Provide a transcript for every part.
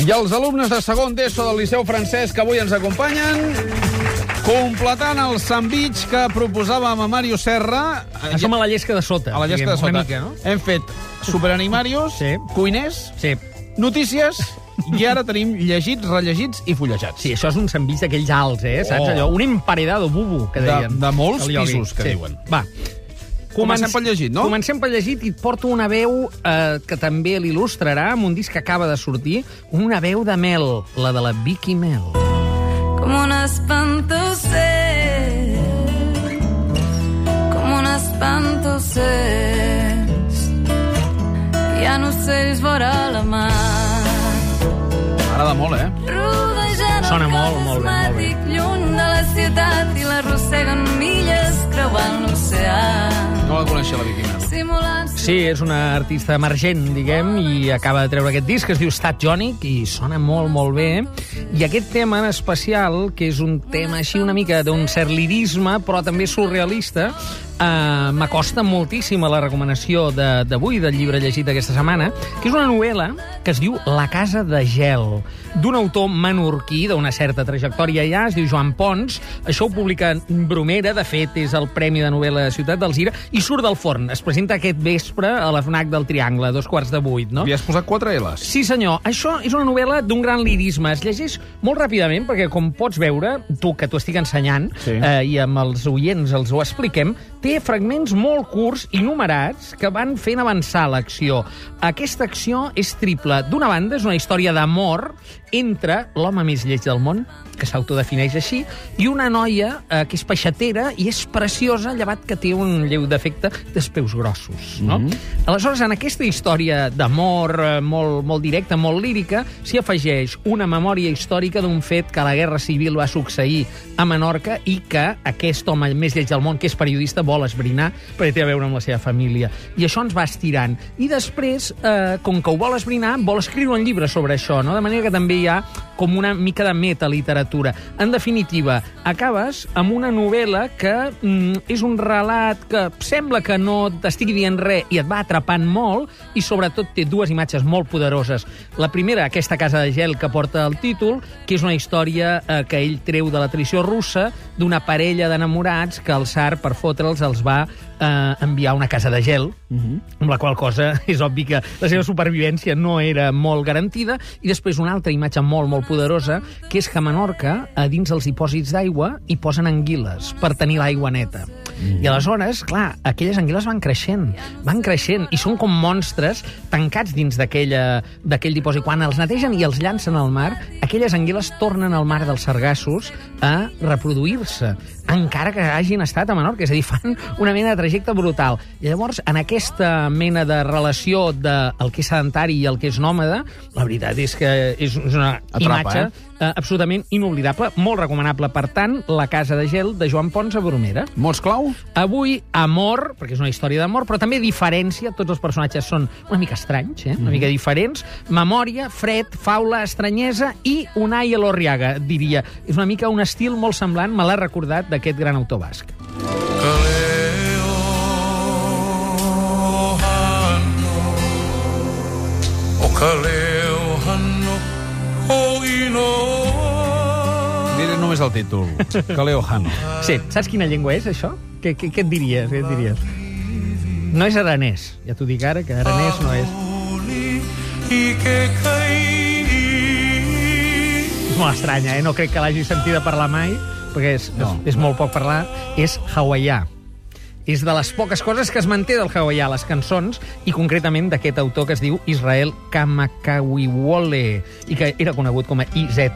I els alumnes de segon d'ESO del Liceu Francès que avui ens acompanyen, completant el sandwich que proposàvem a Mario Serra... Som a la llesca de sota. A la llesca de diguem, sota. Una mica, no? Hem fet superanimarios, Sí. cuiners, Sí. notícies, i ara tenim llegits, rellegits i fullejats. Sí, això és un sandwich d'aquells alts, eh? Saps Oh. allò? Un emparedado bubu, que De- deien. de molts El iogui. pisos, que diuen. Va. Comencem pel llegit, no? Comencem pel llegit i et porto una veu eh, que també l'il·lustrarà amb un disc que acaba de sortir, una veu de Mel, la de la Vicky Mel. Como un espanto sé, como un espanto sé, hi ha ocells vora la mar. M'agrada molt, eh? Rodejant Sona molt, molt bé, molt bé. lluny de la ciutat i l'arrosseguen milles creuant l'oceà. No la coneixia, la Vicky Mel. Simulant... Sí, és una artista emergent, diguem, i acaba de treure aquest disc que es diu Stat Jònic i sona molt, molt bé. I aquest tema en especial, que és un tema així una mica d'un cert lirisme, però també surrealista, eh, m'acosta moltíssim a la recomanació de- d'avui, del llibre llegit aquesta setmana, que és una novel·la que es diu La casa de gel, d'un autor menorquí d'una certa trajectòria ja, es diu Joan Pons. Això ho publica Bromera, de fet, és el Premi de Novel·la de Ciutat del Gira, i surt del forn. Es presenta aquest vespre a la FNAC del Triangle, a dos quarts de vuit, no? Li has posat quatre L's. Sí, senyor. Això és una novel·la d'un gran lirisme. Es llegeix molt ràpidament, perquè, com pots veure, tu, que t'ho estic ensenyant, Sí. eh, i amb els oients els ho expliquem, té fragments molt curts i numerats que van fent avançar l'acció. Aquesta acció és triple. D'una banda, és una història d'amor entre l'home més lleig del món, que s'autodefineix així, i una noia eh, que és peixatera i és preciosa, llevat que té un lleu defecte dels peus grossos. No? Aleshores, en aquesta història d'amor eh, molt, molt directa, molt lírica, s'hi afegeix una memòria històrica d'un fet que a la Guerra Civil va succeir a Menorca i que aquest home més lleig del món, que és periodista, vol esbrinar perquè té a veure amb la seva família. I això ens va estirant. I després, eh, com que ho vol esbrinar, vol escriure un llibre sobre això, no? de manera que també hi ha com una mica de metaliteratura. En definitiva, acabes amb una novel·la que mm, és un relat que sembla que no t'estigui dient res i et va atrapant molt i sobretot té dues imatges molt poderoses. La primera, aquesta casa de gel que porta el títol, que és una història eh, que ell treu de la tradició russa d'una parella d'enamorats que el tsar, per fotre'ls, els va eh, enviar a una casa de gel, amb la qual cosa és obvi que la seva supervivència no era molt garantida, i després una altra imatge molt, molt poderosa, que és que a Menorca, a dins dels dipòsits d'aigua, hi posen anguiles per tenir l'aigua neta. I aleshores, clar, aquelles anguiles van creixent, van creixent, i són com monstres tancats dins d'aquell dipòsit. Quan els netegen i els llancen al mar, aquelles anguiles tornen al mar dels sargassos a reproduir-se, encara que hagin estat a Menorca, és a dir, fan una mena de trajecte brutal. I llavors, en aquesta mena de relació del el que és sedentari i el que és nòmada, la veritat és que és una Atrapa, imatge eh? Eh, absolutament inoblidable, molt recomanable. Per tant, La casa de gel de Joan Pons a Bromera. Mots clau? Avui, amor, perquè és una història d'amor, però també diferència, tots els personatges són una mica estranys, eh? una mica diferents, memòria, fred, faula, estranyesa i Unai Elorriaga, diria. És una mica un estil molt semblant, me l'ha recordat d'aquest gran autor basc. o kaleo només el títol. Kaleo Hano. Sí, saps quina llengua és, això? Què, què, què et diries? Què et diries? No és aranès, ja t'ho dic ara, que aranès no és. i que És molt estranya, eh? No crec que l'hagi sentida parlar mai, perquè és, no. és, és molt poc parlar. És hawaià. És de les poques coses que es manté del hawaià les cançons, i concretament d'aquest autor que es diu Israel Kamakawiwole, i que era conegut com a IZ,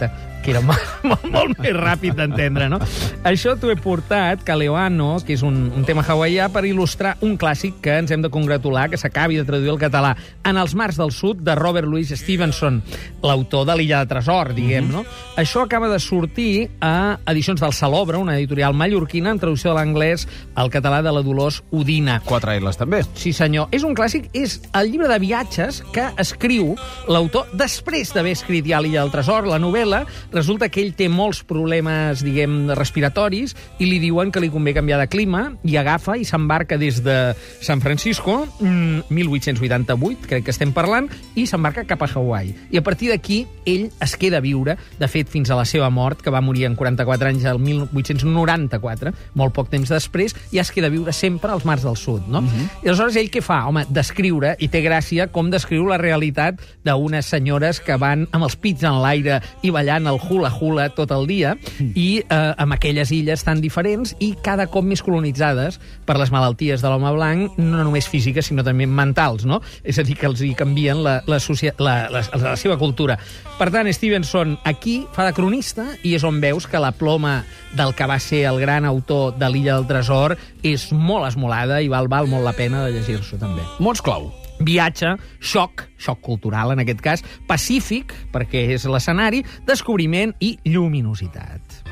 que era molt, molt, molt més ràpid d'entendre, no? Això t'ho he portat, Kaleoano, que és un, un tema hawaià, per il·lustrar un clàssic que ens hem de congratular, que s'acabi de traduir al català, En els mars del sud, de Robert Louis Stevenson, l'autor de l'Illa de Tresor, diguem, no? Això acaba de sortir a Edicions del Salobre, una editorial mallorquina, en traducció de l'anglès al català de la Dolors Udina. Quatre L's, també. Sí, senyor. És un clàssic, és el llibre de viatges que escriu l'autor després d'haver escrit ja l'Illa del Tresor, la novel·la, resulta que ell té molts problemes, diguem, respiratoris i li diuen que li convé canviar de clima i agafa i s'embarca des de San Francisco, mm, 1888, crec que estem parlant, i s'embarca cap a Hawaii. I a partir d'aquí ell es queda a viure, de fet, fins a la seva mort, que va morir en 44 anys, el 1894, molt poc temps després, i es queda a viure sempre als mars del sud, no? Uh -huh. I aleshores ell què fa? Home, descriure, i té gràcia com descriu la realitat d'unes senyores que van amb els pits en l'aire i ballant el hula-hula tot el dia, mm. i eh, amb aquelles illes tan diferents i cada cop més colonitzades per les malalties de l'home blanc, no només físiques, sinó també mentals, no? És a dir, que els hi canvien la, la, socia la, la, la seva cultura. Per tant, Stevenson aquí fa de cronista i és on veus que la ploma del que va ser el gran autor de l'Illa del Tresor és molt esmolada i val, val molt la pena de llegir-s'ho també. Mots clau. Viatge, xoc, xoc cultural en aquest cas, pacífic, perquè és l'escenari, descobriment i lluminositat.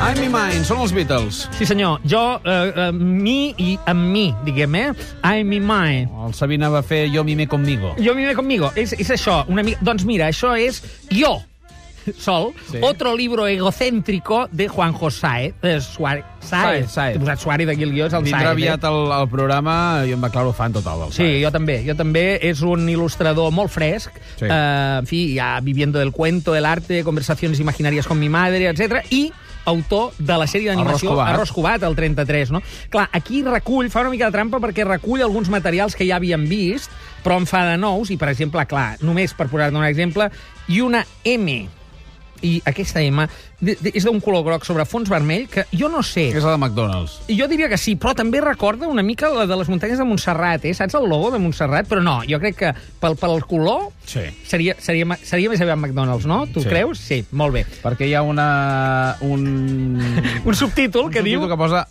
I'm in mine, són els Beatles. Sí, senyor. Jo, eh, eh, mi i amb mi, diguem, eh? I'm in mine. El Sabina va fer Jo mime conmigo. Jo mime conmigo. És, és això. Una mica... Doncs mira, això és jo, sol, Sí. sí. otro libro egocéntrico de Juan José eh, Suárez. Sáez, Sáez. He posat Suárez aquí el guió, és el Vindrà Sáez. aviat al, al programa, jo em declaro fan total del Sí, Sáez. jo també. Jo també. És un il·lustrador molt fresc. Sí. Eh, en fi, ja viviendo del cuento, el arte, conversaciones imaginarias con mi madre, etc. I autor de la sèrie d'animació. Arròs Cubat, el 33, no? Clar, aquí recull, fa una mica de trampa perquè recull alguns materials que ja havíem vist, però en fa de nous, i, per exemple, clar, només per posar-ne un exemple, i una M, i aquesta M és d'un color groc sobre fons vermell, que jo no sé... És la de McDonald's. Jo diria que sí, però també recorda una mica la de les muntanyes de Montserrat, eh? Saps el logo de Montserrat? Però no, jo crec que pel, pel color Sí. seria, seria, seria més aviat McDonald's, no? Tu Sí. creus? Sí, molt bé. Perquè hi ha una... un... Un subtítol que un diu... subtítol que posa...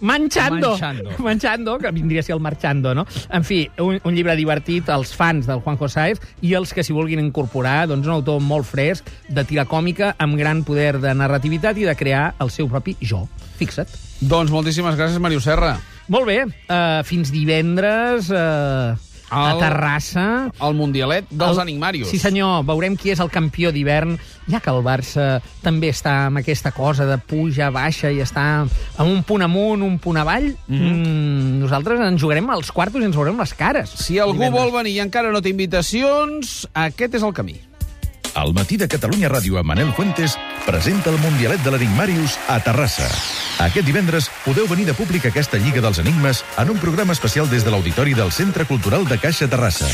Manchando. Manchando. Manchando, que vindria a ser el Marchando, no? En fi, un, un llibre divertit als fans del Juanjo Sáez i els que s'hi vulguin incorporar, doncs un autor molt fresc, de tira còmica, amb gran poder de narrativitat i de crear el seu propi jo. Fixa't. Doncs moltíssimes gràcies, Mario Serra. Molt bé, uh, fins divendres uh, a El- Terrassa. El Mundialet dels El- Enigmarius. Sí, senyor, veurem qui és el campió d'hivern, ja que el Barça també està amb aquesta cosa de puja, baixa i està amb un punt amunt, un punt avall. Mm. -hmm. nosaltres ens jugarem als quartos i ens veurem les cares. Si algú Divendres. vol venir i encara no té invitacions, aquest és el camí. Al matí de Catalunya Ràdio amb Manel Fuentes presenta el Mundialet de l'Enigmarius a Terrassa. Aquest divendres podeu venir de públic a aquesta Lliga dels Enigmes en un programa especial des de l'Auditori del Centre Cultural de Caixa Terrassa.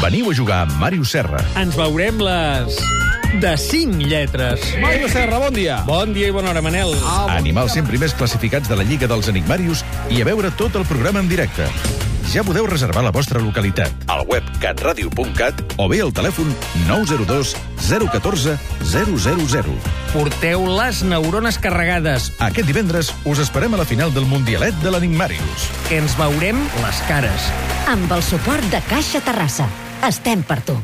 Veniu a jugar amb Màrius Serra. Ens veurem les de cinc lletres. Mario Serra, bon dia. Bon dia i bona hora, Manel. Ah, bon Animals 100 primers classificats de la Lliga dels Enigmarius i a veure tot el programa en directe. Ja podeu reservar la vostra localitat al web catradio.cat o bé al telèfon 902 014 000. Porteu les neurones carregades, Aquest divendres us esperem a la final del Mundialet de l'Enigmarius. que ens veurem les cares. Amb el suport de Caixa Terrassa. Estem per tu.